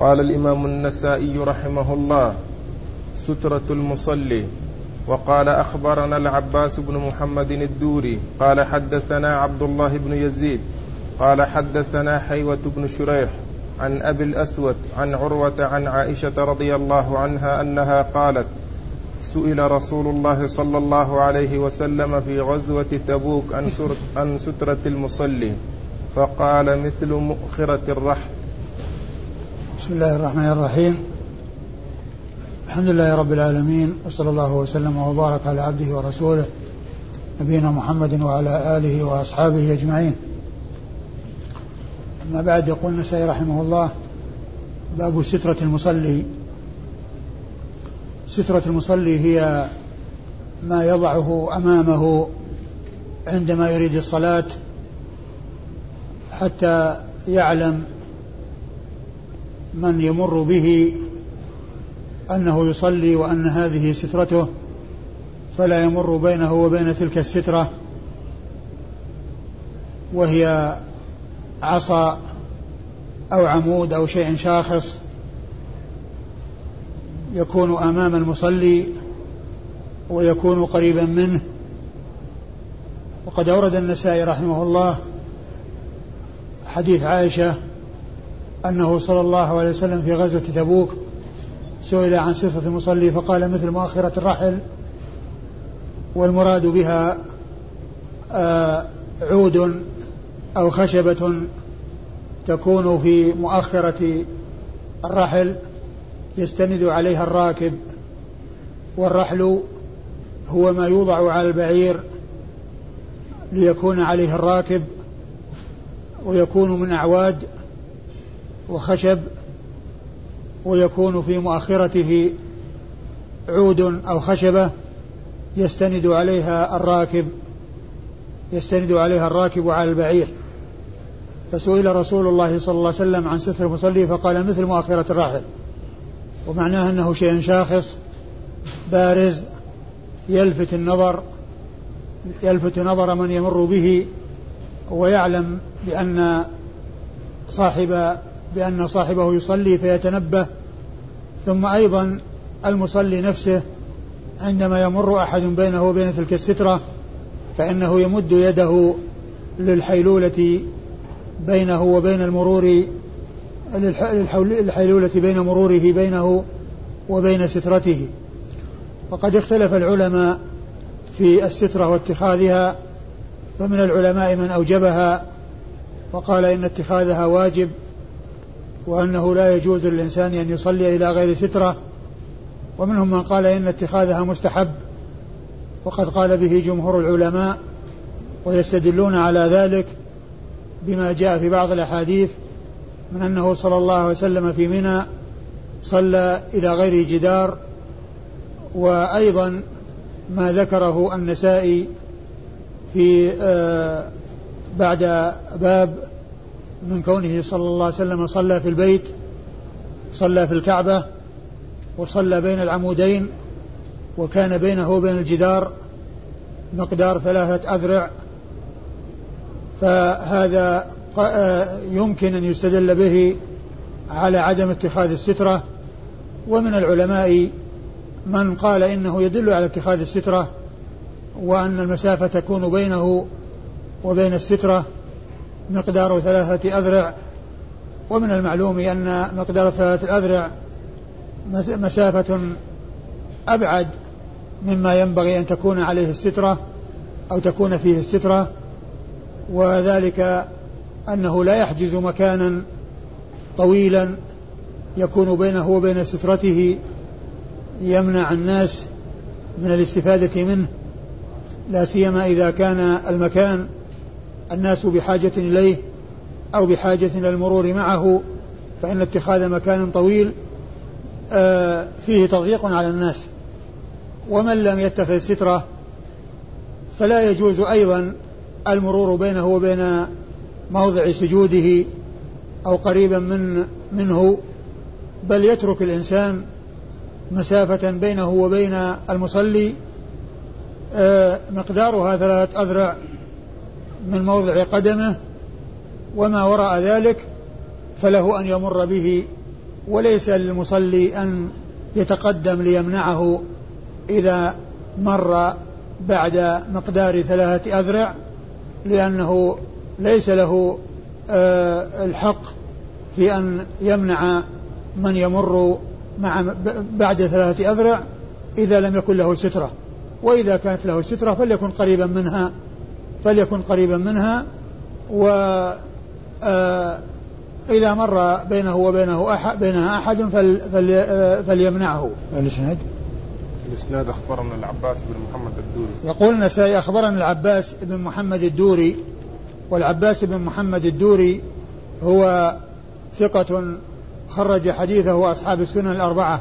قال الإمام النسائي رحمه الله سترة المصلي. وقال أخبرنا العباس بن محمد الدوري قال حدثنا عبد الله بن يزيد قال حدثنا حيوة بن شريح عن أبي الأسود عن عروة عن عائشة رضي الله عنها أنها قالت سئل رسول الله صلى الله عليه وسلم في غزوة تبوك عن سترة المصلي فقال مثل مؤخرة الرحل بسم الله الرحمن الرحيم. الحمد لله رب العالمين وصلى الله وسلم وبارك على عبده ورسوله نبينا محمد وعلى آله وأصحابه أجمعين. أما بعد يقول النسائي رحمه الله باب سترة المصلي. سترة المصلي هي ما يضعه أمامه عندما يريد الصلاة حتى يعلم من يمر به أنه يصلي وأن هذه سترته فلا يمر بينه وبين تلك السترة وهي عصا أو عمود أو شيء شاخص يكون أمام المصلي ويكون قريبا منه. وقد أورد النسائي رحمه الله حديث عائشة أنه صلى الله عليه وسلم في غزوة تبوك سئل عن صفة المصلي فقال مثل مؤخرة الرحل والمراد بها آه، عود أو خشبة تكون في مؤخرة الرحل يستند عليها الراكب والرحل هو ما يوضع على البعير ليكون عليه الراكب ويكون من أعواد وخشب ويكون في مؤخرته عود أو خشبة يستند عليها الراكب يستند عليها الراكب على البعير. فسئل رسول الله صلى الله عليه وسلم عن ستر المصلي فقال مثل مؤخرة الراحل. ومعناه أنه شيء شاخص بارز يلفت النظر يلفت نظر من يمر به ويعلم بأن صاحب بأن صاحبه يصلي فيتنبه ثم أيضا المصلي نفسه عندما يمر أحد بينه وبين تلك السترة فإنه يمد يده للحيلولة بينه وبين المرور للحيلولة بين مروره بينه وبين سترته. وقد اختلف العلماء في السترة واتخاذها فمن العلماء من أوجبها وقال إن اتخاذها واجب وأنه لا يجوز للإنسان أن يصلي إلى غير سترة. ومنهم من قال إن اتخاذها مستحب. وقد قال به جمهور العلماء ويستدلون على ذلك بما جاء في بعض الأحاديث من أنه صلى الله عليه وسلم في منى صلى إلى غير جدار. وأيضا ما ذكره النسائي في آه بعد باب من كونه صلى الله عليه وسلم صلى في البيت صلى في الكعبة وصلى بين العمودين وكان بينه وبين الجدار مقدار ثلاثة أذرع. فهذا يمكن أن يستدل به على عدم اتخاذ السترة. ومن العلماء من قال إنه يدل على اتخاذ السترة وأن المسافة تكون بينه وبين السترة. مقدار ثلاثة أذرع. ومن المعلوم أن مقدار ثلاثة أذرع مسافة أبعد مما ينبغي أن تكون عليه السترة أو تكون فيه السترة. وذلك أنه لا يحجز مكانا طويلا يكون بينه وبين سترته يمنع الناس من الاستفادة منه. لا سيما إذا كان المكان الناس بحاجة إليه أو بحاجة إلى المرور معه فإن اتخاذ مكان طويل آه، فيه تضييق على الناس. ومن لم يتخذ سترة فلا يجوز أيضا المرور بينه وبين موضع سجوده أو قريبا من منه بل يترك الإنسان مسافة بينه وبين المصلي آه، مقدارها ثلاثة أذرع. من موضع قدمه وما وراء ذلك فله أن يمر به وليس للمصلي أن يتقدم ليمنعه إذا مر بعد مقدار ثلاثة أذرع لأنه ليس له آه، الحق في أن يمنع من يمر مع بعد ثلاثة أذرع إذا لم يكن له سترة. وإذا كانت له سترة فليكن قريبا منها فليكن قريبا منها و آه، إذا مر بينه وبينه أحد بينها أحد فل فل آه، فليمنعه. الإسناد؟ الإسناد أخبرنا العباس بن محمد الدوري. يقول النسائي أخبرنا العباس بن محمد الدوري والعباس بن محمد الدوري هو ثقة خرج حديثه أصحاب السنن الأربعة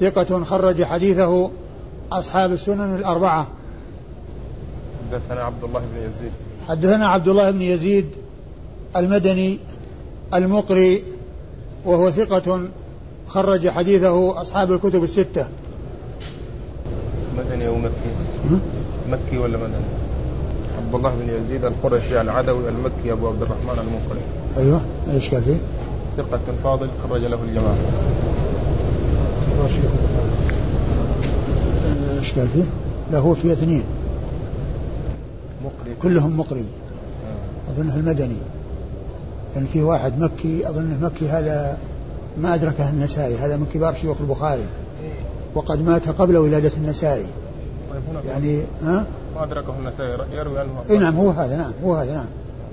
ثقة خرج حديثه أصحاب السنن الأربعة حدثنا عبد الله بن يزيد. حدثنا عبد الله بن يزيد المدني المقري وهو ثقة خرج حديثه أصحاب الكتب الستة. مدني أو مكي؟ مكي ولا مدني؟ عبد الله بن يزيد القرشي العدوي المكي أبو عبد الرحمن المقري. أيوه إيش قال فيه؟ ثقة فاضل خرج له الجماعة. إيش قال فيه؟ لا هو في اثنين. كلهم مقري. أظنه المدني. يعني في واحد مكي أظنه مكي هذا ما أدركه النسائي هذا من كبار شيوخ البخاري. وقد مات قبل ولادة النسائي طيب يعني ها؟ ما أدركه النسائي يروي عنه إي نعم هو هذا نعم هو هذا نعم.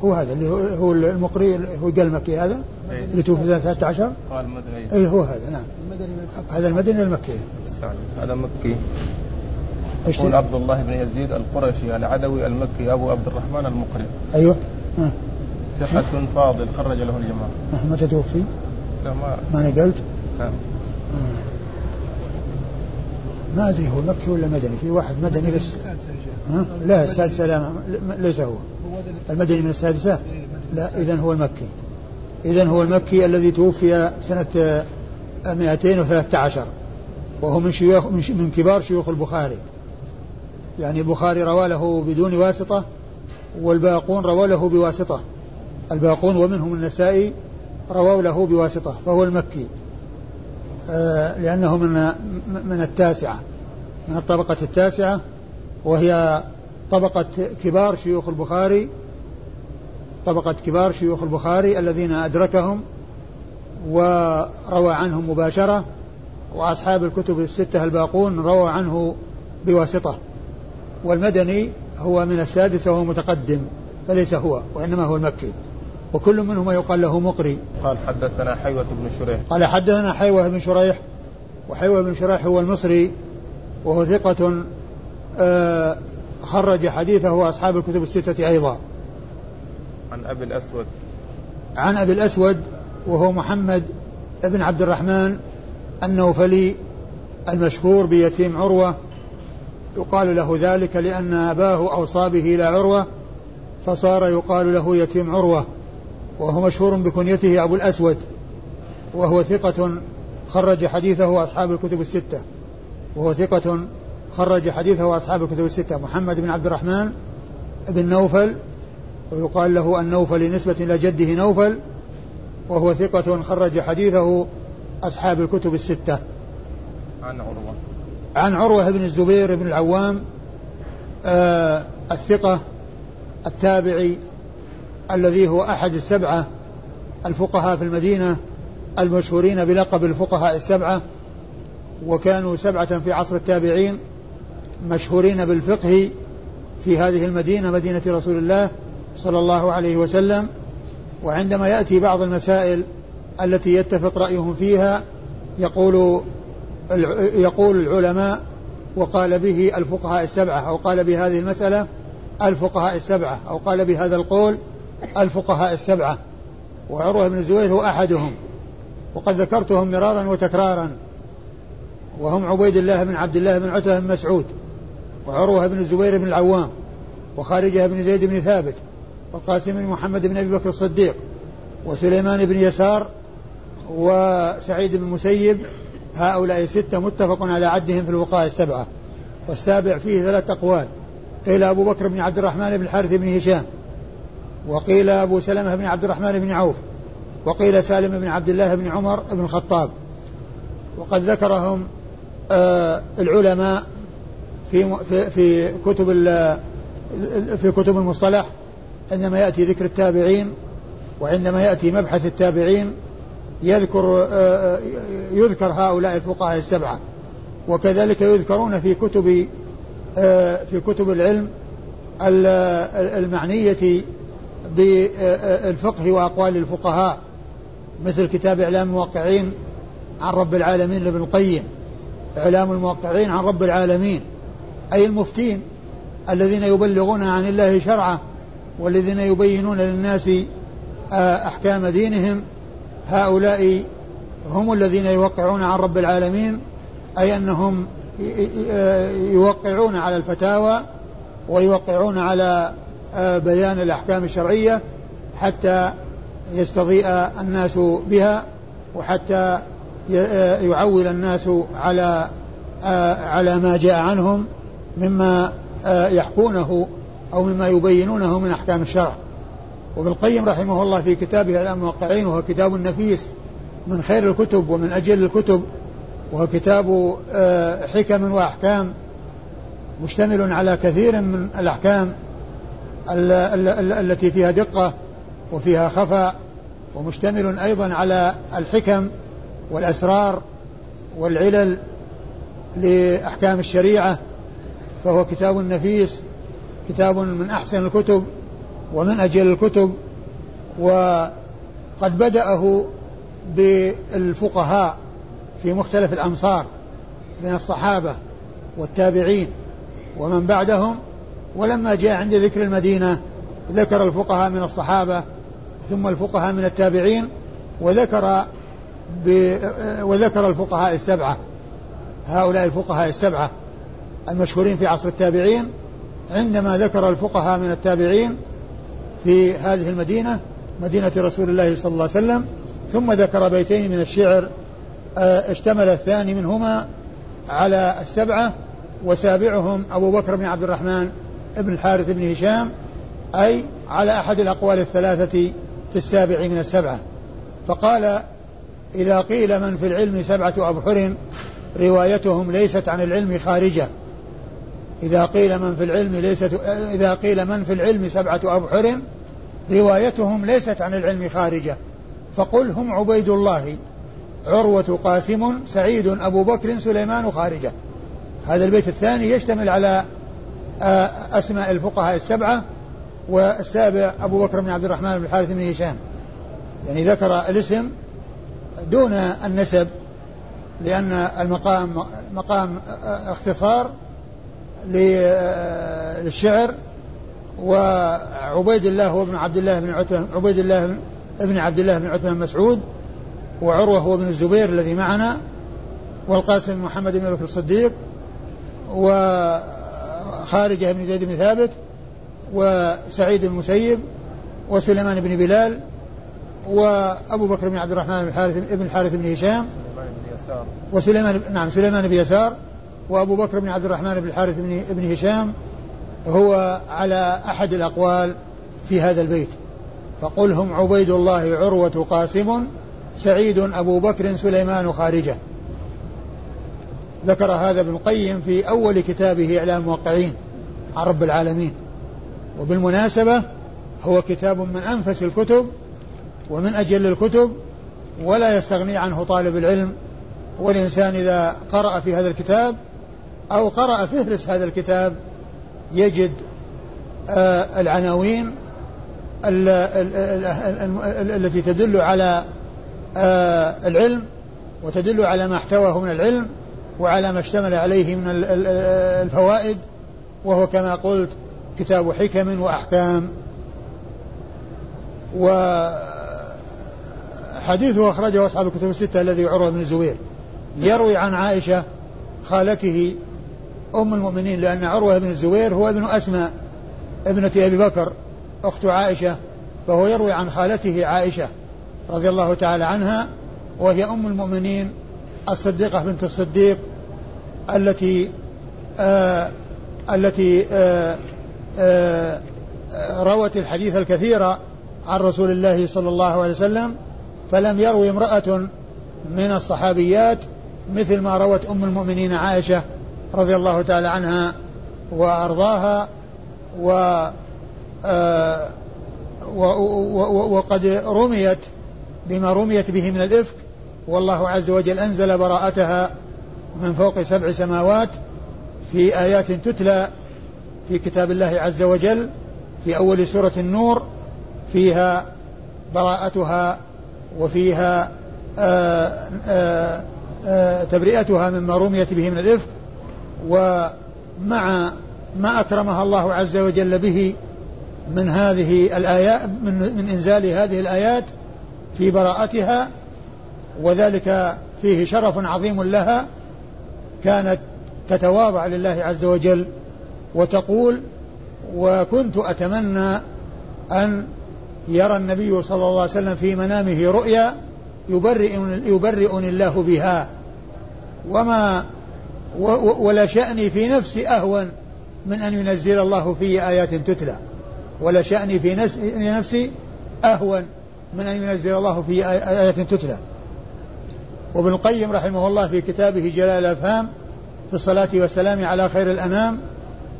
هو هذا اللي هو المقري هو المكي هذا إيه. اللي توفي 13 قال المدني. إي هو هذا نعم. هذا المدني المكي. هذا مكي. يقول عبد الله بن يزيد القرشي العدوي المكي أبو عبد الرحمن المقري. أيوه. ثقة فاضل خرج له الجماعة متى توفي؟ لا ما ما نقلت؟ نعم ما أدري هو مكي ولا مدني؟ في واحد مدني بس. ها؟ لا السادسة لا ليس هو. المدني من السادسة؟ لا إذا هو المكي. إذا هو المكي الذي توفي سنة 213 وهو من شيوخ من كبار شيوخ البخاري. يعني البخاري روى له بدون واسطة والباقون روى له بواسطة. الباقون ومنهم النسائي رووا له بواسطة فهو المكي. آه لأنه من من التاسعة من الطبقة التاسعة وهي طبقة كبار شيوخ البخاري طبقة كبار شيوخ البخاري الذين أدركهم وروى عنهم مباشرة وأصحاب الكتب الستة الباقون رووا عنه بواسطة. والمدني هو من السادسة وهو متقدم فليس هو وإنما هو المكي. وكل منهما يقال له مقري. قال حدثنا حيوة بن شريح. قال حدثنا حيوة بن شريح وحيوة بن شريح هو المصري وهو ثقة آه خرج حديثه أصحاب الكتب الستة أيضا. عن أبي الأسود. عن أبي الأسود وهو محمد بن عبد الرحمن النوفلي المشهور بيتيم عروة يقال له ذلك لأن أباه أوصى به إلى عروة فصار يقال له يتيم عروة وهو مشهور بكنيته أبو الأسود وهو ثقة خرج حديثه أصحاب الكتب الستة وهو ثقة خرج حديثه أصحاب الكتب الستة محمد بن عبد الرحمن بن نوفل ويقال له النوفل نسبة إلى جده نوفل وهو ثقة خرج حديثه أصحاب الكتب الستة. عن عروة. عن عروة بن الزبير بن العوام آه الثقة التابعي الذي هو أحد السبعة الفقهاء في المدينة المشهورين بلقب الفقهاء السبعة وكانوا سبعة في عصر التابعين مشهورين بالفقه في هذه المدينة مدينة رسول الله صلى الله عليه وسلم. وعندما يأتي بعض المسائل التي يتفق رأيهم فيها يقول يقول العلماء وقال به الفقهاء السبعة أو قال بهذه المسألة الفقهاء السبعة أو قال بهذا القول الفقهاء السبعة. وعروة بن الزبير هو أحدهم وقد ذكرتهم مرارا وتكرارا. وهم عبيد الله بن عبد الله بن عتبة بن مسعود وعروة بن الزبير بن العوام وخارجة بن زيد بن ثابت والقاسم بن محمد بن أبي بكر الصديق وسليمان بن يسار وسعيد بن مسيب هؤلاء ستة متفق على عدهم في الوقاية السبعة والسابع فيه ثلاث أقوال. قيل أبو بكر بن عبد الرحمن بن الحارث بن هشام وقيل أبو سلمة بن عبد الرحمن بن عوف وقيل سالم بن عبد الله بن عمر بن الخطاب. وقد ذكرهم آه العلماء في في كتب في كتب المصطلح عندما يأتي ذكر التابعين وعندما يأتي مبحث التابعين يذكر آه، آه، يذكر هؤلاء الفقهاء السبعة. وكذلك يذكرون في كتب آه، في كتب العلم المعنية بالفقه وأقوال الفقهاء مثل كتاب إعلام الموقعين عن رب العالمين لابن القيم إعلام الموقعين عن رب العالمين أي المفتين الذين يبلغون عن الله شرعه والذين يبينون للناس أحكام دينهم هؤلاء هم الذين يوقعون عن رب العالمين أي أنهم يوقعون على الفتاوى ويوقعون على آه، بيان الأحكام الشرعية حتى يستضيء الناس بها وحتى آه، يعول الناس على آه، على ما جاء عنهم مما يحكونه أو مما يبينونه من أحكام الشرع. وابن القيم رحمه الله في كتابه إعلام الموقعين وهو كتاب نفيس من خير الكتب ومن أجل الكتب وهو كتاب حكم وأحكام مشتمل على كثير من الأحكام التي فيها دقة وفيها خفاء ومشتمل أيضا على الحكم والأسرار والعلل لأحكام الشريعة فهو كتاب نفيس كتاب من أحسن الكتب. ومن أجل الكتب وقد بدأه بالفقهاء في مختلف الأمصار من الصحابة والتابعين ومن بعدهم ولما جاء عند ذكر المدينة ذكر الفقهاء من الصحابة ثم الفقهاء من التابعين وذكر ب وذكر الفقهاء السبعة هؤلاء الفقهاء السبعة المشهورين في عصر التابعين عندما ذكر الفقهاء من التابعين في هذه المدينة مدينة رسول الله صلى الله عليه وسلم ثم ذكر بيتين من الشعر آه، اشتمل الثاني منهما على السبعة وسابعهم أبو بكر بن عبد الرحمن بن الحارث بن هشام أي على أحد الأقوال الثلاثة في السابع من السبعة. فقال إذا قيل من في العلم سبعة أبحر روايتهم ليست عن العلم خارجة. إذا قيل من في العلم ليست إذا قيل من في العلم سبعة أبحر روايتهم ليست عن العلم خارجة. فقل هم عبيد الله عروة قاسم سعيد أبو بكر سليمان خارجة. هذا البيت الثاني يشتمل على آه، أسماء الفقهاء السبعة والسابع أبو بكر بن عبد الرحمن بن الحارث بن هشام. يعني ذكر الاسم دون النسب لأن المقام مقام آه، اختصار آه، للشعر وعبيد الله هو ابن عبد الله بن عتبة عبيد الله ابن عبد الله بن عتبة مسعود وعروة هو ابن الزبير الذي معنا والقاسم محمد بن بكر الصديق وخارجة بن زيد بن ثابت وسعيد بن المسيب وسليمان بن بلال وأبو بكر بن عبد الرحمن بن الحارث بن الحارث بن هشام وسليمان نعم سليمان بن يسار وأبو بكر بن عبد الرحمن بن الحارث بن, بن هشام هو على أحد الأقوال في هذا البيت. فقل هم عبيد الله عروة قاسم سعيد أبو بكر سليمان خارجة. ذكر هذا ابن القيم في أول كتابه إعلام الموقعين. عن رب العالمين. وبالمناسبة هو كتاب من أنفس الكتب ومن أجل الكتب ولا يستغني عنه طالب العلم. والإنسان إذا قرأ في هذا الكتاب أو قرأ فهرس هذا الكتاب يجد آه العناوين التي تدل على آه العلم وتدل على ما احتواه من العلم وعلى ما اشتمل عليه من الفوائد وهو كما قلت كتاب حكم وأحكام. وحديثه أخرجه أصحاب الكتب الستة الذي عروة بن الزبير. يروي عن عائشة خالته أم المؤمنين لأن عروة بن الزبير هو ابن أسماء ابنة أبي بكر أخت عائشة فهو يروي عن خالته عائشة رضي الله تعالى عنها وهي أم المؤمنين الصديقة بنت الصديق التي آه التي آه آه روت الحديث الكثير عن رسول الله صلى الله عليه وسلم فلم يروي امرأة من الصحابيات مثل ما روت أم المؤمنين عائشة رضي الله تعالى عنها وأرضاها و آه وقد رميت بما رميت به من الإفك. والله عز وجل أنزل براءتها من فوق سبع سماوات في آيات تتلى في كتاب الله عز وجل في أول سورة النور. فيها براءتها وفيها آآ آآ آآ تبرئتها مما رميت به من الإفك. ومع ما أكرمها الله عز وجل به من هذه الآيات من, من إنزال هذه الآيات في براءتها وذلك فيه شرف عظيم لها كانت تتواضع لله عز وجل وتقول وكنت أتمنى أن يرى النبي صلى الله عليه وسلم في منامه رؤيا يبرئني, الله بها وما ولا شأني في نفسي أهون من أن ينزل الله في آيات تتلى. ولا شأني في نفسي أهون من أن ينزل الله في آيات تتلى. وابن القيم رحمه الله في كتابه جلال الأفهام في الصلاة والسلام على خير الأنام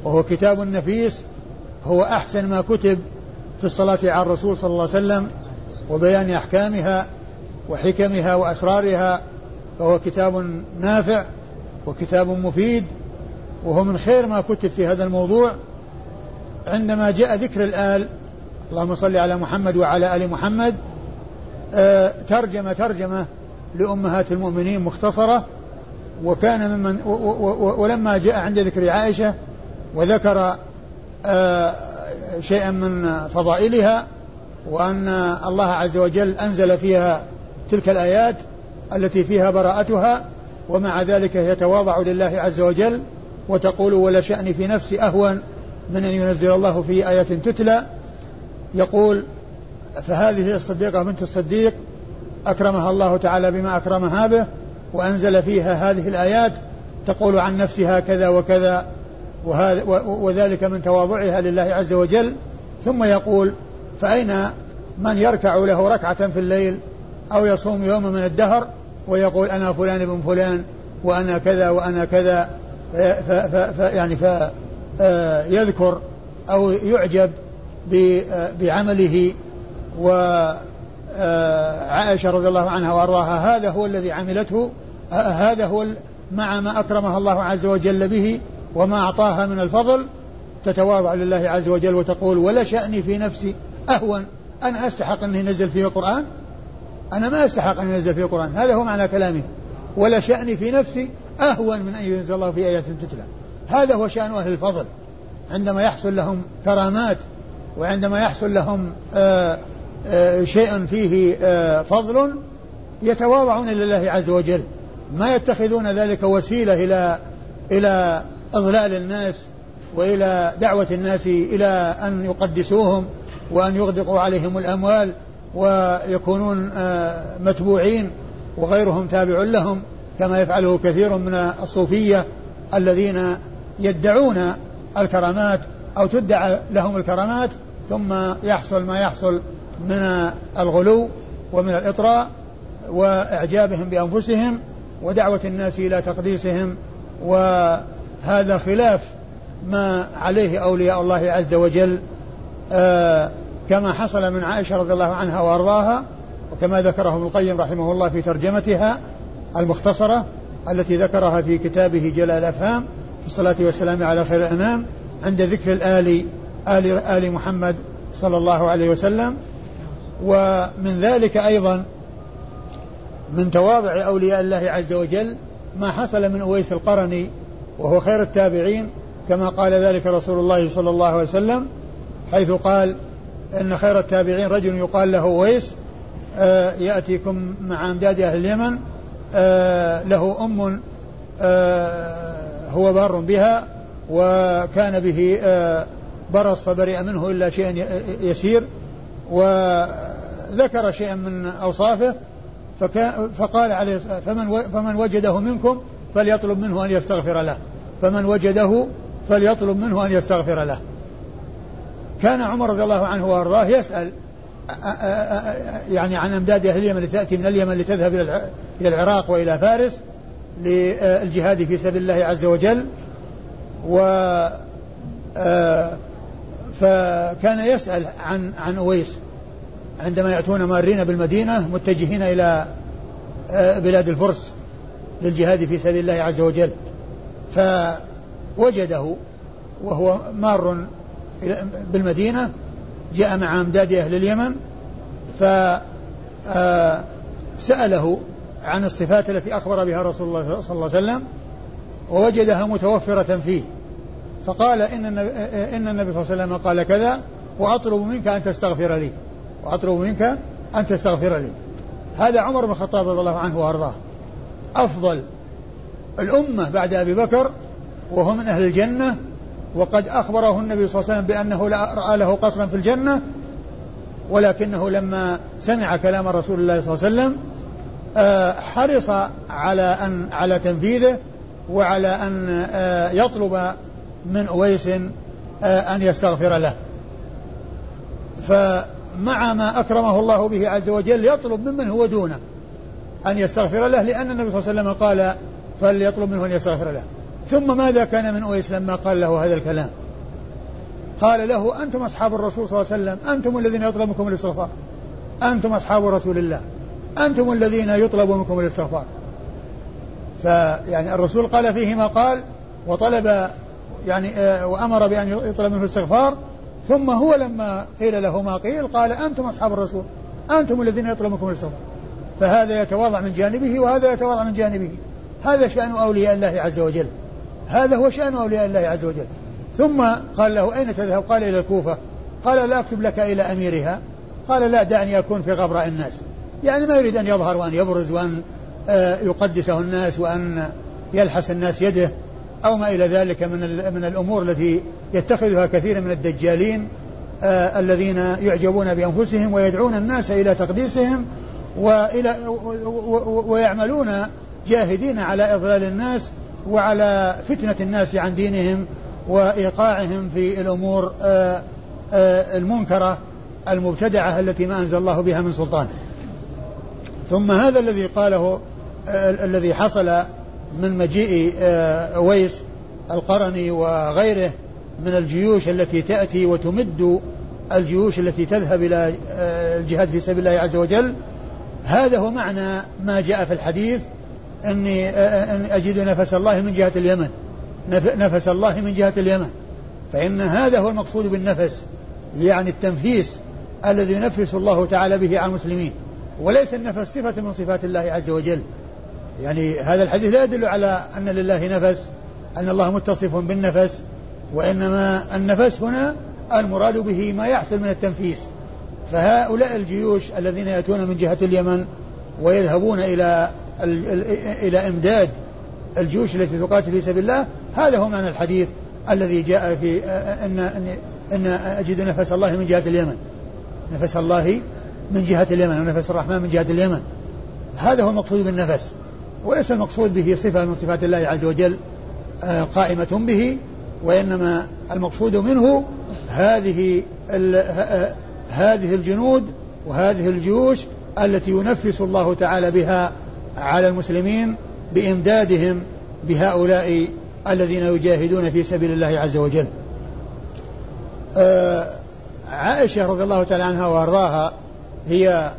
وهو كتاب نفيس هو أحسن ما كتب في الصلاة على الرسول صلى الله عليه وسلم وبيان أحكامها وحكمها وأسرارها فهو كتاب نافع وكتاب مفيد وهو من خير ما كتب في هذا الموضوع. عندما جاء ذكر الآل اللهم صل على محمد وعلى آل محمد آه ترجمة ترجمة لأمهات المؤمنين مختصرة وكان ممن ولما جاء عند ذكر عائشة وذكر آه شيئا من فضائلها وأن الله عز وجل أنزل فيها تلك الآيات التي فيها براءتها ومع ذلك يتواضع لله عز وجل وتقول ولا شأني في نفسي أهون من أن ينزل الله في آية تتلى يقول فهذه الصديقة بنت الصديق أكرمها الله تعالى بما أكرمها به وأنزل فيها هذه الآيات تقول عن نفسها كذا وكذا وهذا وذلك من تواضعها لله عز وجل ثم يقول فأين من يركع له ركعة في الليل أو يصوم يوما من الدهر ويقول أنا فلان بن فلان وأنا كذا وأنا كذا يعني فيذكر أو يعجب بعمله وعائشة رضي الله عنها وأرضاها. هذا هو الذي عملته هذا هو مع ما أكرمها الله عز وجل به وما أعطاها من الفضل تتواضع لله عز وجل وتقول ولا شأني في نفسي أهون أنا أستحق أن ينزل فيه القرآن؟ أنا ما أستحق أن ينزل فيه القرآن. هذا هو معنى كلامه. ولا شأني في نفسي أهون من أن ينزل الله في آيات تتلى. هذا هو شأن أهل الفضل. عندما يحصل لهم كرامات وعندما يحصل لهم آه، آه، شيء فيه آه، فضل يتواضعون لله عز وجل. ما يتخذون ذلك وسيلة إلى إلى إضلال الناس وإلى دعوة الناس إلى أن يقدسوهم وأن يغدقوا عليهم الأموال ويكونون متبوعين وغيرهم تابع لهم كما يفعله كثير من الصوفية الذين يدعون الكرامات أو تدعى لهم الكرامات ثم يحصل ما يحصل من الغلو ومن الإطراء وإعجابهم بأنفسهم ودعوة الناس إلى تقديسهم وهذا خلاف ما عليه أولياء الله عز وجل. آه كما حصل من عائشة رضي الله عنها وأرضاها وكما ذكره ابن القيم رحمه الله في ترجمتها المختصرة التي ذكرها في كتابه جلال الأفهام في الصلاة والسلام على خير الأنام عند ذكر الآل آل, آل محمد صلى الله عليه وسلم. ومن ذلك أيضا من تواضع أولياء الله عز وجل ما حصل من أويس القرني وهو خير التابعين كما قال ذلك رسول الله صلى الله عليه وسلم حيث قال إن خير التابعين رجل يقال له أويس آه يأتيكم مع أمداد أهل اليمن آه له أم آه هو بار بها وكان به برص فبرئ منه إلا شيء يسير وذكر شيئا من أوصافه فقال عليه فمن فمن وجده منكم فليطلب منه أن يستغفر له فمن وجده فليطلب منه أن يستغفر له. كان عمر رضي الله عنه وأرضاه يسأل يعني عن أمداد أهل اليمن لتأتي من اليمن لتذهب إلى العراق وإلى فارس للجهاد في سبيل الله عز وجل و فكان يسأل عن عن أويس عندما يأتون مارين بالمدينة متجهين إلى بلاد الفرس للجهاد في سبيل الله عز وجل فوجده وهو مار بالمدينة جاء مع أمداد أهل اليمن فسأله عن الصفات التي أخبر بها رسول الله صلى الله عليه وسلم ووجدها متوفرة فيه. فقال إن النبي, إن النبي صلى الله عليه وسلم قال كذا وأطلب منك أن تستغفر لي وأطلب منك أن تستغفر لي. هذا عمر بن الخطاب رضي الله عنه وأرضاه. أفضل الأمة بعد أبي بكر وهو من أهل الجنة وقد أخبره النبي صلى الله عليه وسلم بأنه رأى له قصرا في الجنة ولكنه لما سمع كلام رسول الله صلى الله عليه وسلم آه، حرص على أن على تنفيذه وعلى أن آه، يطلب من أويس آه، أن يستغفر له. فمع ما أكرمه الله به عز وجل يطلب ممن هو دونه أن يستغفر له لأن النبي صلى الله عليه وسلم قال فليطلب منه أن يستغفر له. ثم ماذا كان من أويس لما قال له هذا الكلام؟ قال له أنتم أصحاب الرسول صلى الله عليه وسلم أنتم الذين يطلب منكم الاستغفار. أنتم أصحاب رسول الله. أنتم الذين يطلب منكم الاستغفار فيعني الرسول قال فيه ما قال وطلب يعني آه، وأمر بأن يطلب منه الاستغفار. ثم هو لما قيل له ما قيل قال أنتم أصحاب الرسول. أنتم الذين يطلب منكم الاستغفار. فهذا يتواضع من جانبه وهذا يتواضع من جانبه. هذا شأن أولياء الله عز وجل. هذا هو شأن أولياء الله عز وجل. ثم قال له أين تذهب؟ قال إلى الكوفة. قال لا أكتب لك إلى أميرها. قال لا دعني أكون في غبراء الناس. يعني ما يريد أن يظهر وأن يبرز وأن آه، يقدسه الناس وأن يلحس الناس يده أو ما إلى ذلك من من الأمور التي يتخذها كثير من الدجالين آه الذين يعجبون بأنفسهم ويدعون الناس إلى تقديسهم وإلى ويعملون جاهدين على إضلال الناس وعلى فتنة الناس عن دينهم وإيقاعهم في الأمور آه آه المنكرة المبتدعة التي ما أنزل الله بها من سلطان. ثم هذا الذي قاله آه، الذي حصل من مجيء ويس القرني وغيره من الجيوش التي تأتي وتمد الجيوش التي تذهب إلى الجهاد في سبيل الله عز وجل. هذا هو معنى ما جاء في الحديث أني أن أجد نفس الله من جهة اليمن. نفس الله من جهة اليمن. فإن هذا هو المقصود بالنفس يعني التنفيس الذي ينفس الله تعالى به على المسلمين. وليس النفس صفة من صفات الله عز وجل. يعني هذا الحديث لا يدل على أن لله نفس أن الله متصف بالنفس وإنما النفس هنا المراد به ما يحصل من التنفيس. فهؤلاء الجيوش الذين يأتون من جهة اليمن ويذهبون إلى إلى إمداد الجيوش التي تقاتل في سبيل الله هذا هو معنى الحديث الذي جاء في أن أن, أجد نفس الله من جهة اليمن. نفس الله من جهة اليمن ونفس الرحمن من جهة اليمن. هذا هو المقصود بالنفس وليس المقصود به صفة من صفات الله عز وجل آه، قائمة به وإنما المقصود منه هذه آه، هذه الجنود وهذه الجيوش التي ينفس الله تعالى بها على المسلمين بإمدادهم بهؤلاء الذين يجاهدون في سبيل الله عز وجل. آه، عائشة رضي الله تعالى عنها وأرضاها هي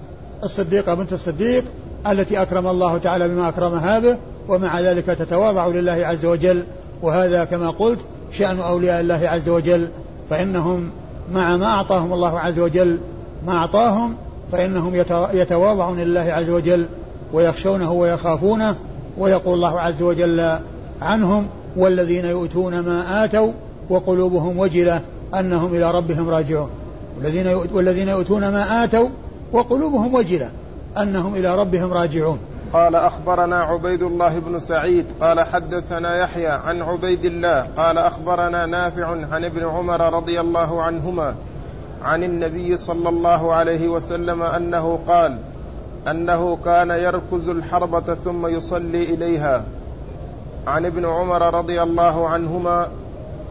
الصديقة بنت الصديق التي أكرم الله تعالى بما أكرمها به ومع ذلك تتواضع لله عز وجل. وهذا كما قلت شأن أولياء الله عز وجل فإنهم مع ما أعطاهم الله عز وجل ما أعطاهم فإنهم يتواضعون لله عز وجل. ويخشونه ويخافونه ويقول الله عز وجل عنهم والذين يؤتون ما آتوا وقلوبهم وجلة أنهم إلى ربهم راجعون. والذين والذين يؤتون ما آتوا وقلوبهم وجلة أنهم إلى ربهم راجعون. قال أخبرنا عبيد الله بن سعيد قال حدثنا يحيى عن عبيد الله قال أخبرنا نافع عن ابن عمر رضي الله عنهما عن النبي صلى الله عليه وسلم أنه قال أنه كان يركز الحربة ثم يصلي إليها. عن ابن عمر رضي الله عنهما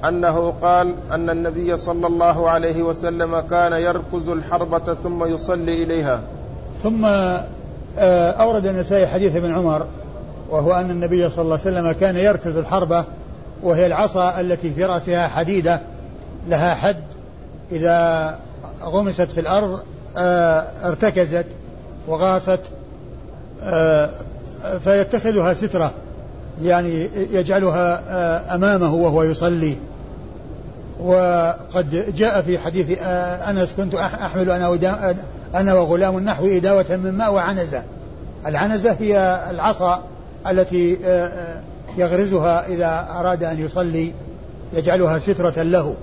أنه قال أن النبي صلى الله عليه وسلم كان يركز الحربة ثم يصلي إليها. ثم آه، أورد النسائي حديث ابن عمر وهو أن النبي صلى الله عليه وسلم كان يركز الحربة وهي العصا التي في رأسها حديدة لها حد إذا غمست في الأرض آه، ارتكزت. وغاصت آه، فيتخذها سترة يعني يجعلها آه، أمامه وهو يصلي. وقد جاء في حديث أنس كنت أحمل أنا أنا وغلام نحو إداوة من ماء وعنزة. العنزة هي العصا التي يغرزها إذا أراد أن يصلي يجعلها سترة له.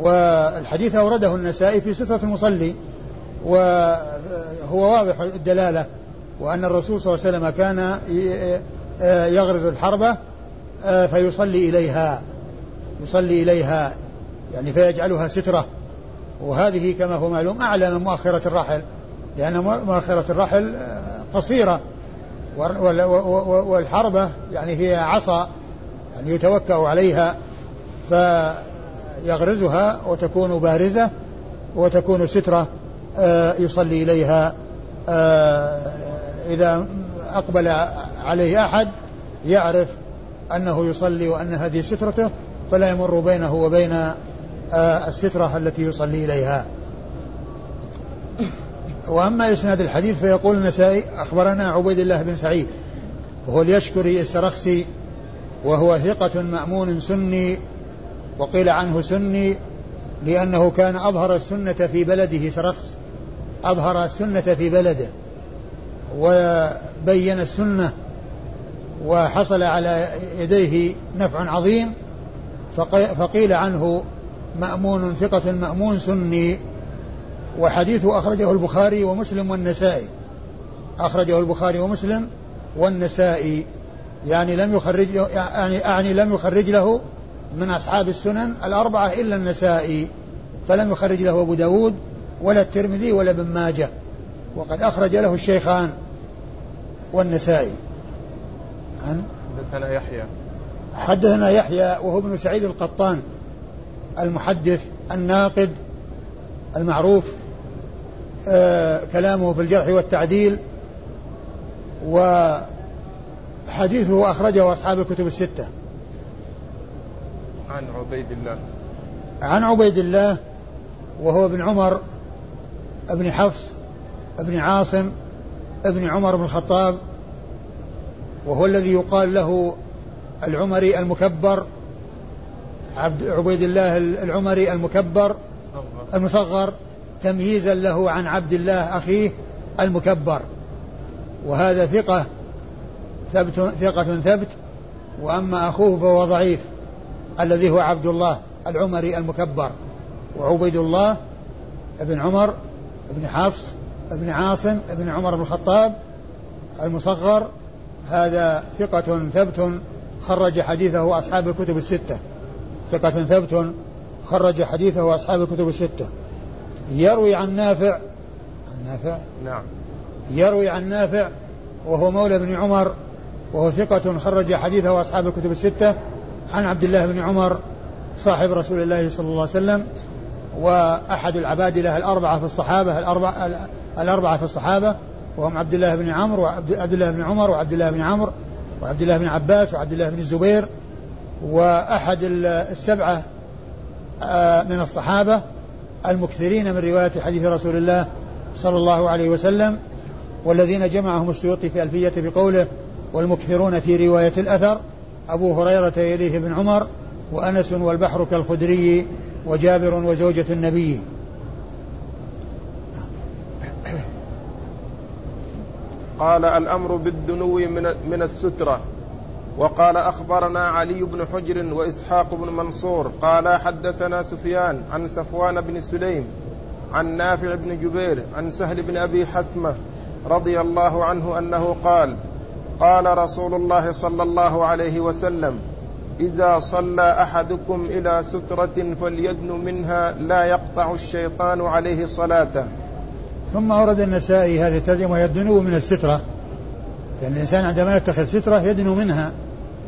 والحديث أورده النسائي في سترة المصلي. وهو واضح الدلالة وأن الرسول صلى الله عليه وسلم كان يغرز الحربة فيصلي إليها يصلي إليها يعني فيجعلها سترة. وهذه كما هو معلوم أعلى من مؤخرة الرحل لأن مؤخرة الرحل قصيرة. والحربة يعني هي عصا يعني يتوكأ عليها فيغرزها وتكون بارزة وتكون سترة. آه، يصلي إليها آه، إذا أقبل عليه أحد يعرف أنه يصلي وأن هذه سترته فلا يمر بينه وبين آه، السترة التي يصلي إليها. وأما إسناد الحديث فيقول النسائي أخبرنا عبيد الله بن سعيد وهو اليشكري السرخسي وهو ثقة مأمون سني وقيل عنه سني لأنه كان أظهر السنة في بلده سرخس. أظهر السنة في بلده وبين السنة وحصل على يديه نفع عظيم فقيل عنه مأمون ثقة مأمون سني وحديثه أخرجه البخاري ومسلم والنسائي. أخرجه البخاري ومسلم والنسائي. يعني لم يخرج يعني أعني لم يخرج له من أصحاب السنن الأربعة إلا النسائي فلم يخرج له أبو داود ولا الترمذي ولا ابن ماجه وقد أخرج له الشيخان والنسائي. عن حدثنا يحيى. حدثنا يحيى وهو ابن سعيد القطان المحدث الناقد المعروف آه كلامه في الجرح والتعديل وحديثه أخرجه أصحاب الكتب الستة. عن عبيد الله. عن عبيد الله وهو ابن عمر ابن حفص ابن عاصم ابن عمر بن الخطاب وهو الذي يقال له العمري المكبر عبد عبيد الله العمري المكبر المصغر تمييزا له عن عبد الله أخيه المكبر. وهذا ثقة ثبت ثقة ثبت وأما أخوه فهو ضعيف الذي هو عبد الله العمري المكبر. وعبيد الله ابن عمر ابن حفص ابن عاصم ابن عمر بن الخطاب المصغر هذا ثقة ثبت خرج حديثه أصحاب الكتب الستة. ثقة ثبت خرج حديثه أصحاب الكتب الستة. يروي عن نافع عن نافع؟ نعم. يروي عن نافع وهو مولى بن عمر وهو ثقة خرج حديثه أصحاب الكتب الستة. عن عبد الله بن عمر صاحب رسول الله صلى الله عليه وسلم وأحد العبادلة الأربعة في الصحابة الأربعة, الأربعة في الصحابة وهم عبد الله بن عمرو وعبد الله بن عمر وعبد الله بن عمرو وعبد الله بن عباس وعبد الله بن الزبير وأحد السبعة آه، من الصحابة المكثرين من رواية حديث رسول الله صلى الله عليه وسلم والذين جمعهم السيوطي في ألفية بقوله والمكثرون في رواية الأثر أبو هريرة يليه بن عمر وأنس والبحر كالخدري وجابر وزوجة النبي. قال الأمر بالدنو من, من السترة. وقال أخبرنا علي بن حجر وإسحاق بن منصور. قال حدثنا سفيان عن صفوان بن سليم عن نافع بن جبير عن سهل بن أبي حثمة رضي الله عنه أنه قال قال رسول الله صلى الله عليه وسلم إذا صلى أحدكم إلى سترة فليدن منها لا يقطع الشيطان عليه صلاته. ثم ورد النسائي هذه الترجمة يدنو من السترة. يعني الإنسان عندما يتخذ سترة يدنو منها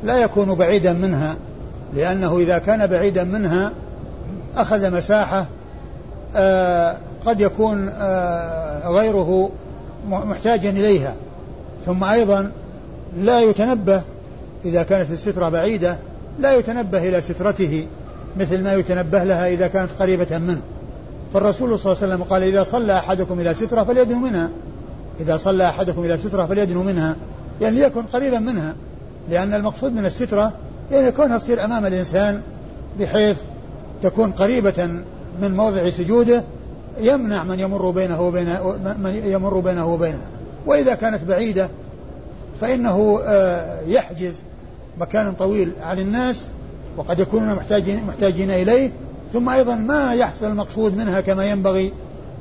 لا يكون بعيدا منها لأنه إذا كان بعيدا منها أخذ مساحة آه قد يكون آه غيره محتاجا إليها. ثم أيضا لا يتنبه إذا كانت السترة بعيدة لا يتنبه إلى سترته مثل ما يتنبه لها إذا كانت قريبة منه. فالرسول صلى الله عليه وسلم قال إذا صلى أحدكم إلى سترة فليدنو منها. إذا صلى أحدكم إلى سترة فليدنو منها. يعني ليكن قريبا منها. لأن المقصود من السترة يعني كونها تصير أمام الإنسان بحيث تكون قريبة من موضع سجوده يمنع من يمر بينه وبين من يمر بينه وبينها. وإذا كانت بعيدة فإنه آه، يحجز مكان طويل عن الناس وقد يكونون محتاجين محتاجين إليه ثم أيضا ما يحصل المقصود منها كما ينبغي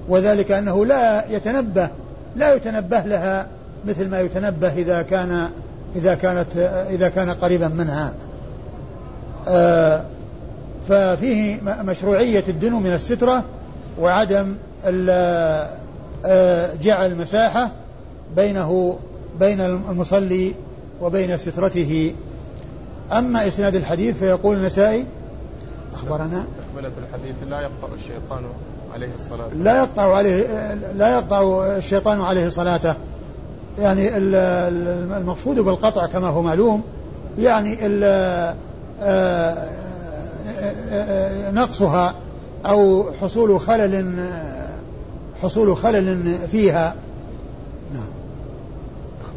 وذلك أنه لا يتنبه لا يتنبه لها مثل ما يتنبه إذا كان إذا كانت إذا كان قريبا منها. آه، ففيه مشروعية الدنو من السترة وعدم آه، جعل مساحة بينه بين المصلي وبين سترته. أما إسناد الحديث فيقول النسائي أخبرنا. تكملة الحديث لا يقطع الشيطان عليه الصلاة. لا يقطع عليه لا يقطع الشيطان عليه صلاته. يعني المقصود بالقطع كما هو معلوم. يعني آه، نقصها أو حصول خلل حصول خلل فيها.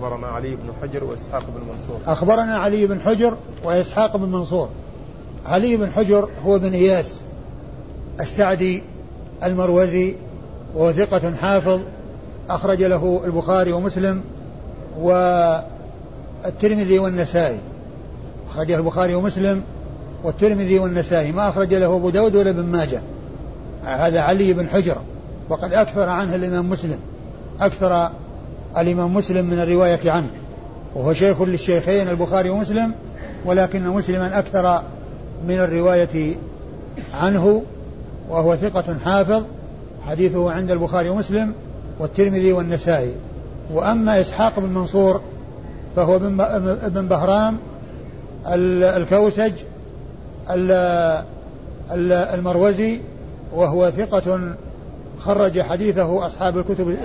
أخبرنا علي بن حجر وإسحاق بن منصور. أخبرنا علي بن حجر وإسحاق بن منصور. علي بن حجر هو بن إياس السعدي المروزي وهو ثقة حافظ أخرج له البخاري ومسلم والترمذي والنسائي. أخرجه البخاري ومسلم والترمذي والنسائي. ما أخرج له أبو داود ولا ابن ماجه. هذا علي بن حجر. وقد أكثر عنه الإمام مسلم. أكثر الإمام مسلم من الرواية عنه وهو شيخ للشيخين البخاري ومسلم ولكن مسلما أكثر من الرواية عنه وهو ثقة حافظ حديثه عند البخاري ومسلم والترمذي والنسائي. وأما إسحاق بن منصور فهو ابن بهرام الكوسج المروزي وهو ثقة خرج حديثه أصحاب الكتب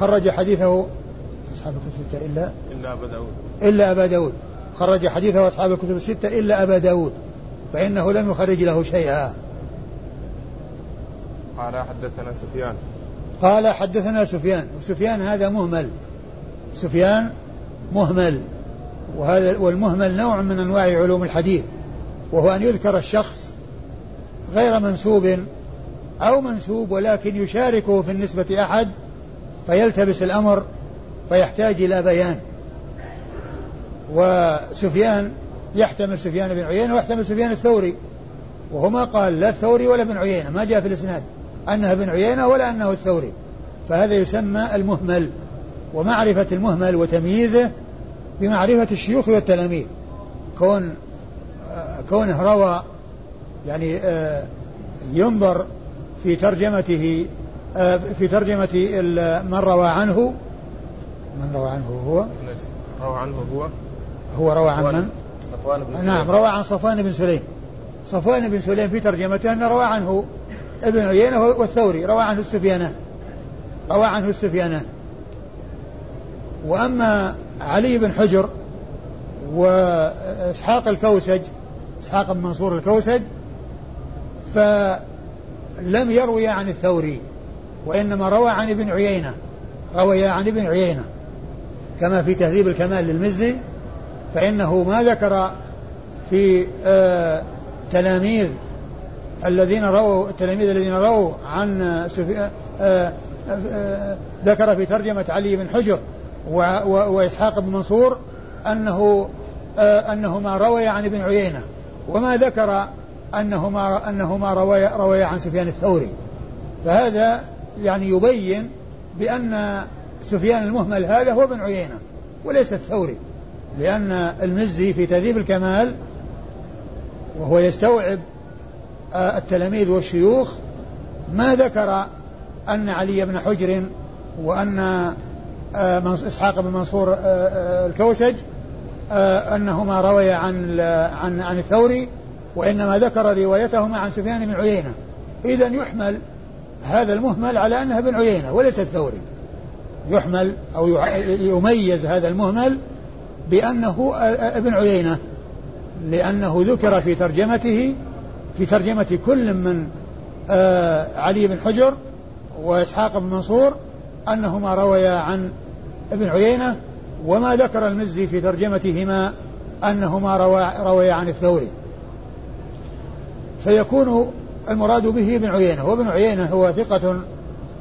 خرج حديثه أصحاب الكتب الستة إلا إلا أبا داود. إلا أبا داود. خرج حديثه أصحاب الكتب الستة إلا أبا داود. فإنه لم يخرج له شيئا. قال حدثنا سفيان. قال حدثنا سفيان. وسفيان هذا مهمل. سفيان مهمل. وهذا والمهمل نوع من أنواع علوم الحديث. وهو أن يذكر الشخص غير منسوب أو منسوب ولكن يشاركه في النسبة أحد فيلتبس الأمر فيحتاج إلى بيان. وسفيان يحتمل سفيان بن عيينة ويحتمل سفيان الثوري. وهو ما قال لا الثوري ولا ابن عيينة ما جاء في الإسناد أنها ابن عيينة ولا أنه الثوري. فهذا يسمى المهمل. ومعرفة المهمل وتمييزه بمعرفة الشيوخ والتلاميذ. كون كونه روى يعني آه، ينظر في ترجمته في ترجمة من روى عنه من روى عنه هو؟ روى عنه هو. هو روى عن من؟ صفوان بن سليم. نعم روى عن صفوان بن سليم. صفوان بن سليم في ترجمته أنه روى عنه ابن عيينة والثوري روى عنه السفيانان. روى عنه السفيانان. وأما علي بن حجر وإسحاق الكوسج إسحاق بن منصور الكوسج فلم يروي عن الثوري. وإنما روى عن ابن عيينة روي عن ابن عيينة. كما في تهذيب الكمال للمزي فإنه ما ذكر في آه تلاميذ الذين رووا التلاميذ الذين رووا عن آه آه آه ذكر في ترجمة علي بن حجر وإسحاق بن منصور أنه آه أنهما روي عن ابن عيينة وما ذكر أنهما أنهما روي روي عن سفيان الثوري. فهذا يعني يبين بأن سفيان المهمل هذا هو ابن عيينة وليس الثوري لأن المزي في تهذيب الكمال وهو يستوعب آه، التلاميذ والشيوخ ما ذكر أن علي بن حجر وأن آه، إسحاق بن منصور آه، الكوسج أنهما روي عن عن عن الثوري وإنما ذكر روايتهما عن سفيان بن عيينة. إذا يحمل هذا المهمل على أنها بن عيينة وليس الثوري. يحمل أو يميز هذا المهمل بأنه ابن عيينة لأنه ذكر في ترجمته في ترجمة كل من علي بن حجر وإسحاق بن منصور أنهما رويا عن ابن عيينة وما ذكر المزي في ترجمتهما أنهما رويا عن الثوري. فيكون المراد به ابن عيينة وابن عيينة هو ثقة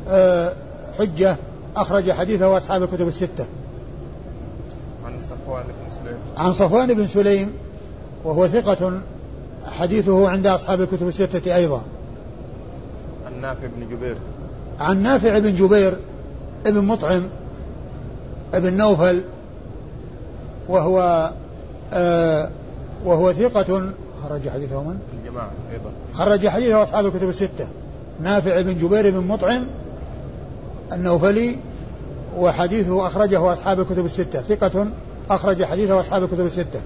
آه، حجة أخرج حديثه أصحاب الكتب الستة. عن صفوان بن سليم. عن صفوان بن سليم وهو ثقة حديثه عند أصحاب الكتب الستة أيضا. عن نافع بن جبير. عن نافع بن جبير ابن مطعم ابن نوفل وهو آه وهو ثقة خرج حديثه من؟ الجماعة أيضا. خرج حديثه أصحاب الكتب الستة. نافع بن جبير بن مطعم النوفلي وحديثه أخرجه أصحاب الكتب الستة. ثقة أخرج حديثه أصحاب الكتب الستة.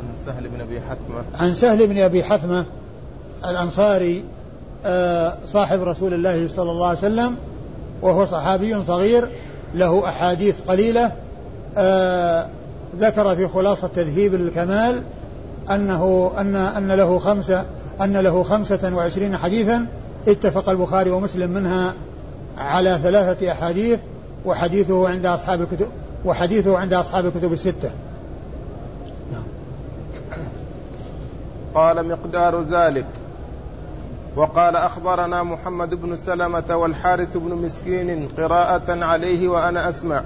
عن سهل بن أبي حثمة. عن سهل بن أبي حثمة الأنصاري آه، صاحب رسول الله صلى الله عليه وسلم وهو صحابي صغير له أحاديث قليلة آه، ذكر في خلاصة تذهيب الكمال أنه أن أن له خمسة أن له خمسة وعشرين حديثا اتفق البخاري ومسلم منها على ثلاثة أحاديث وحديثه عند أصحاب الكتب وحديثه عند أصحاب الكتب الستة. نعم. قال مقدار ذلك. وقال أخبرنا محمد بن سلمة والحارث بن مسكين قراءة عليه وأنا أسمع.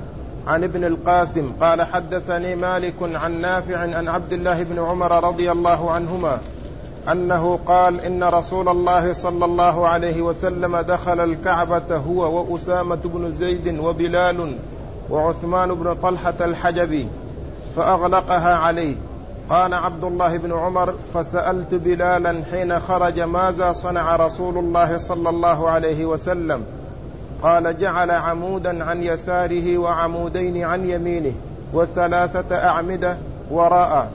عن ابن القاسم قال حدثني مالك عن نافع عن عبد الله بن عمر رضي الله عنهما أنه قال إن رسول الله صلى الله عليه وسلم دخل الكعبة هو وأسامة بن زيد وبلال وعثمان بن طلحة الحجبي فأغلقها عليه. قال عبد الله بن عمر فسألت بلالا حين خرج ماذا صنع رسول الله صلى الله عليه وسلم. قال جعل عمودا عن يساره وعمودين عن يمينه وثلاثة أعمدة وراءه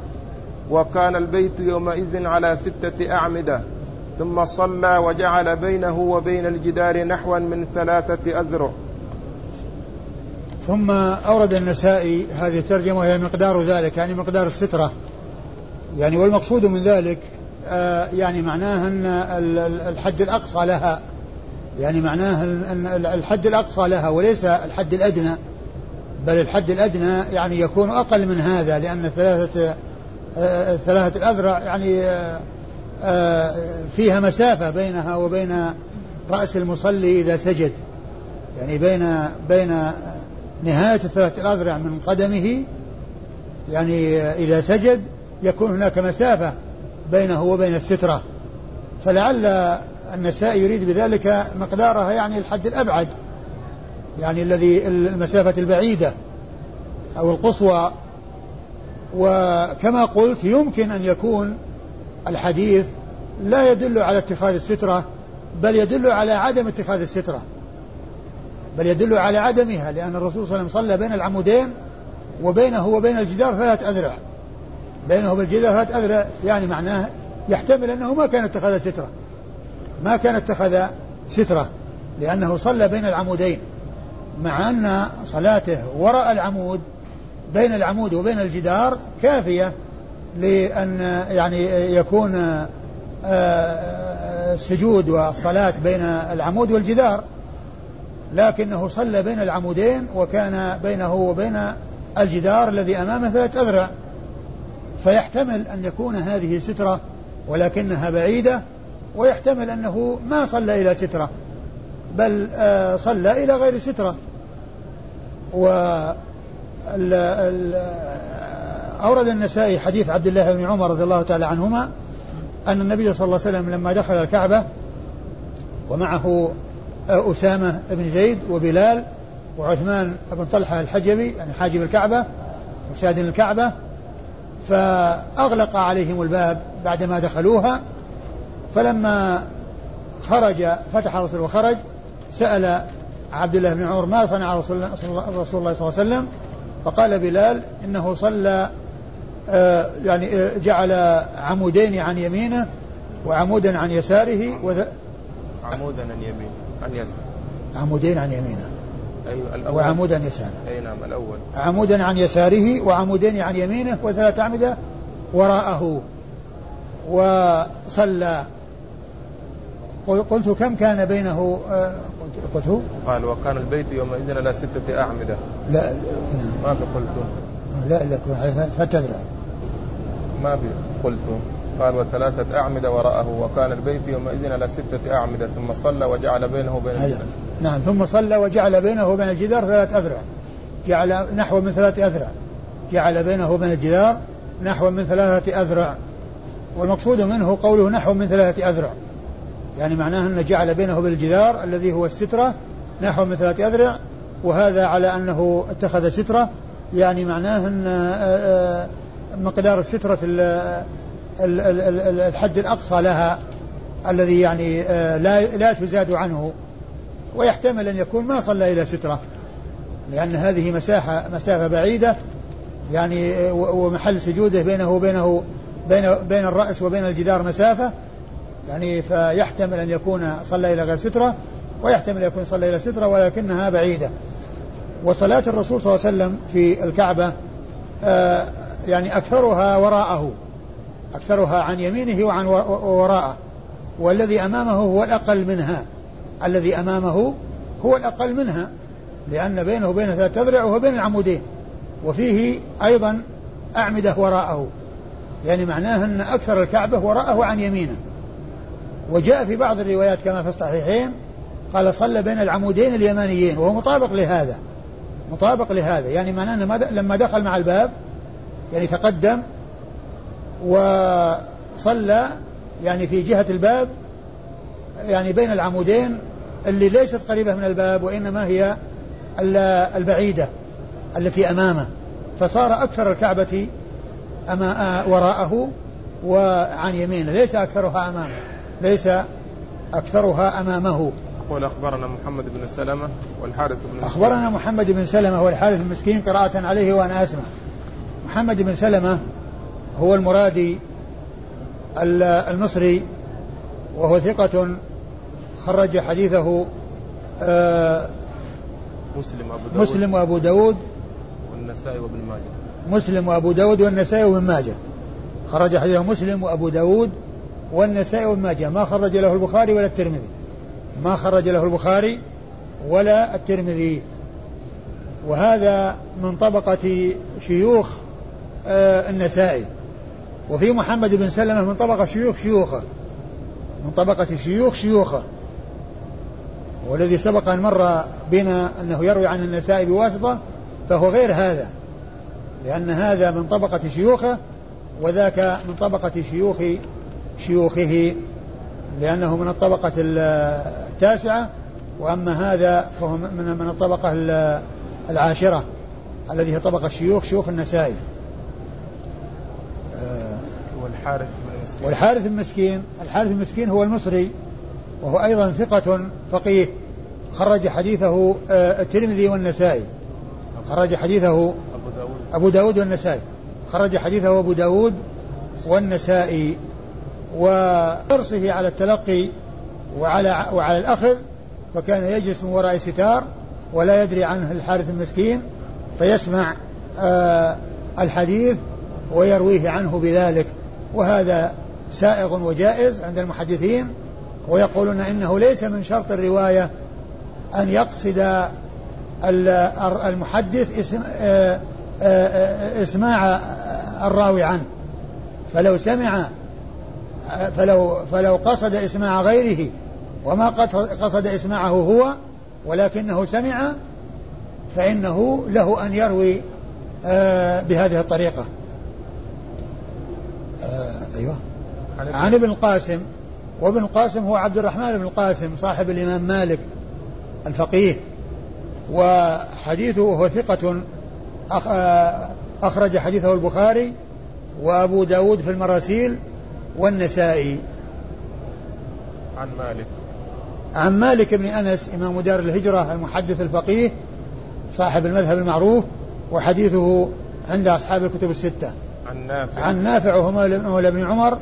وكان البيت يومئذ على ستة أعمدة. ثم صلى وجعل بينه وبين الجدار نحوا من ثلاثة أذرع. ثم أورد النسائي هذه الترجمة وهي مقدار ذلك يعني مقدار السترة. يعني والمقصود من ذلك آه يعني معناه أن الحد الأقصى لها. يعني معناه أن الحد الأقصى لها وليس الحد الأدنى بل الحد الأدنى يعني يكون أقل من هذا لأن ثلاثة ثلاثة الأذرع يعني آه، آه، فيها مسافة بينها وبين رأس المصلي إذا سجد. يعني بين بين نهاية الثلاثة الأذرع من قدمه يعني إذا سجد يكون هناك مسافة بينه وبين السترة. فلعل النسائي يريد بذلك مقدارها يعني الحد الأبعد يعني الذي المسافة البعيدة أو القصوى. وكما قلت يمكن أن يكون الحديث لا يدل على اتخاذ السترة بل يدل على عدم اتخاذ السترة بل يدل على عدمها لأن الرسول صلى الله عليه وسلم صلى بين العمودين وبينه وبين الجدار ثلاث أذرع. بينه وبين الجدار ثلاث أذرع يعني معناه يحتمل أنه ما كان اتخذ سترة. ما كان اتخذ سترة لأنه صلى بين العمودين مع أن صلاته وراء العمود بين العمود وبين الجدار كافية لأن يعني يكون آه، السجود والصلاة بين العمود والجدار. لكنه صلى بين العمودين وكان بينه وبين الجدار الذي أمامه ثلاث أذرع. فيحتمل أن يكون هذه سترة ولكنها بعيدة ويحتمل أنه ما صلى إلى سترة بل آه، صلى إلى غير سترة. و ال أورد النسائي حديث عبد الله بن عمر رضي الله تعالى عنهما أن النبي صلى الله عليه وسلم لما دخل الكعبة ومعه أسامة بن زيد وبلال وعثمان بن طلحة الحجبي يعني حاجب الكعبة وسادن الكعبة فأغلق عليهم الباب بعدما دخلوها. فلما خرج فتح الرسول وخرج سأل عبد الله بن عمر ما صنع رسول الله, رسول الله صلى الله عليه وسلم؟ فقال بلال إنه صلى آه يعني آه جعل عمودين عن يمينه وعمودا عن يساره وذ... عمودا عن يمينه عن يساره. عمودين عن يمينه. أيوة الأول. وعمودا عن يساره. أي نعم الأول. عمودا عن يساره وعمودين عن يمينه وثلاث أعمدة وراءه وصلى قلت كم كان بينه آه، قلت قال وكان البيت يومئذ على ستة أعمدة. لا نعم ما في قلت. لا لا ثلاثة أذرع ما في قلت. قال وثلاثة أعمدة وراءه. وكان البيت يومئذ على ستة أعمدة. ثم صلى وجعل بينه وبين الجدار نعم ثم صلى وجعل بينه وبين الجدار ثلاث أذرع. جعل نحو من ثلاثة أذرع. جعل بينه وبين الجدار نحو من ثلاثة أذرع. والمقصود منه قوله نحو من ثلاثة أذرع. يعني معناه أنه جعل بينه وبين الجدار الذي هو السترة نحو من ثلاثة أذرع وهذا على أنه اتخذ سترة يعني معناه أن آه، آه، مقدار السترة الحد الأقصى لها الذي يعني آه، لا لا تزاد عنه ويحتمل أن يكون ما صلى إلى سترة لأن هذه مساحة مسافة بعيدة يعني ومحل سجوده بينه وبينه بين بين الرأس وبين الجدار مسافة يعني فيحتمل أن يكون صلى إلى غير سترة ويحتمل أن يكون صلى إلى سترة ولكنها بعيدة. وصلاة الرسول صلى الله عليه وسلم في الكعبة آه يعني أكثرها وراءه أكثرها عن يمينه وعن وراءه. والذي أمامه هو الأقل منها. الذي أمامه هو الأقل منها لأن بينه وبين ثلاث أذرع وهو بين العمودين. وفيه أيضا أعمدة وراءه. يعني معناه أن أكثر الكعبة وراءه عن يمينه. وجاء في بعض الروايات كما في الصحيحين قال صلى بين العمودين اليمانيين وهو مطابق لهذا مطابق لهذا يعني معناه أنه لما دخل مع الباب يعني تقدم وصلى يعني في جهة الباب يعني بين العمودين اللي ليست قريبة من الباب وإنما هي البعيدة التي أمامه. فصار أكثر الكعبة أما وراءه وعن يمينه ليس أكثرها أمامه. ليس أكثرها أمامه. يقول أخبرنا محمد بن سلمة والحارث بن أخبرنا محمد بن سلمة والحارث المسكين قراءة عليه وأنا أسمع. محمد بن سلمة هو المرادي المصري وهو ثقة خرج حديثه آه، مسلم وأبو داود. مسلم وأبو داود. والنسائي وابن ماجه. مسلم وأبو داود والنسائي وابن ماجه. خرج حديثه مسلم وأبو داود. والنسائي وابن ماجه ما خرج له البخاري ولا الترمذي. ما خرج له البخاري ولا الترمذي. وهذا من طبقة شيوخ آه النسائي. وفي محمد بن سلمة من طبقة شيوخ شيوخه. من طبقة شيوخ شيوخه. والذي سبق أن مر بنا أنه يروي عن النسائي بواسطة فهو غير هذا. لأن هذا من طبقة شيوخه وذاك من طبقة شيوخ شيوخه لأنه من الطبقة التاسعة وأما هذا فهو من من الطبقة العاشرة الذي هي طبقة شيوخ شيوخ النسائي. والحارث بن مسكين. والحارث المسكين الحارث المسكين هو المصري وهو أيضا ثقة فقيه. خرج حديثه آه، الترمذي والنسائي. خرج حديثه أبو داود. أبو داود والنسائي. خرج حديثه أبو داود والنسائي. وحرصه على التلقي وعلى وعلى الأخذ فكان يجلس من وراء ستار ولا يدري عنه الحارث المسكين فيسمع آه الحديث ويرويه عنه بذلك. وهذا سائغ وجائز عند المحدثين ويقولون إنه ليس من شرط الرواية أن يقصد المحدث اسم آه، آه، آه، إسماع الراوي عنه. فلو سمع فلو فلو قصد إسماع غيره وما قصد إسماعه هو ولكنه سمع فإنه له أن يروي بهذه الطريقة. أيوه. عن ابن القاسم وابن القاسم هو عبد الرحمن بن القاسم صاحب الإمام مالك الفقيه وحديثه هو ثقة أخرج حديثه البخاري وأبو داود في المراسيل والنسائي. عن مالك. عن مالك بن أنس إمام دار الهجرة المحدث الفقيه صاحب المذهب المعروف وحديثه عند أصحاب الكتب الستة. عن نافع. عن نافع وهو مولى ابن عمر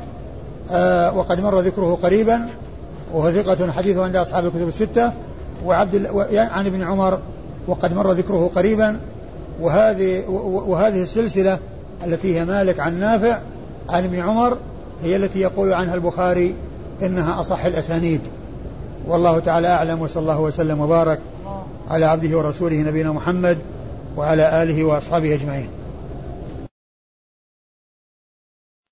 آه وقد مر ذكره قريبا وهو ثقة حديثه عند أصحاب الكتب الستة. وعبد عن ابن عمر وقد مر ذكره قريبا. وهذه وهذه السلسلة التي هي مالك عن نافع عن ابن عمر هي التي يقول عنها البخاري إنها أصح الأسانيد. والله تعالى أعلم وصلى الله وسلم وبارك على عبده ورسوله نبينا محمد وعلى آله وأصحابه أجمعين.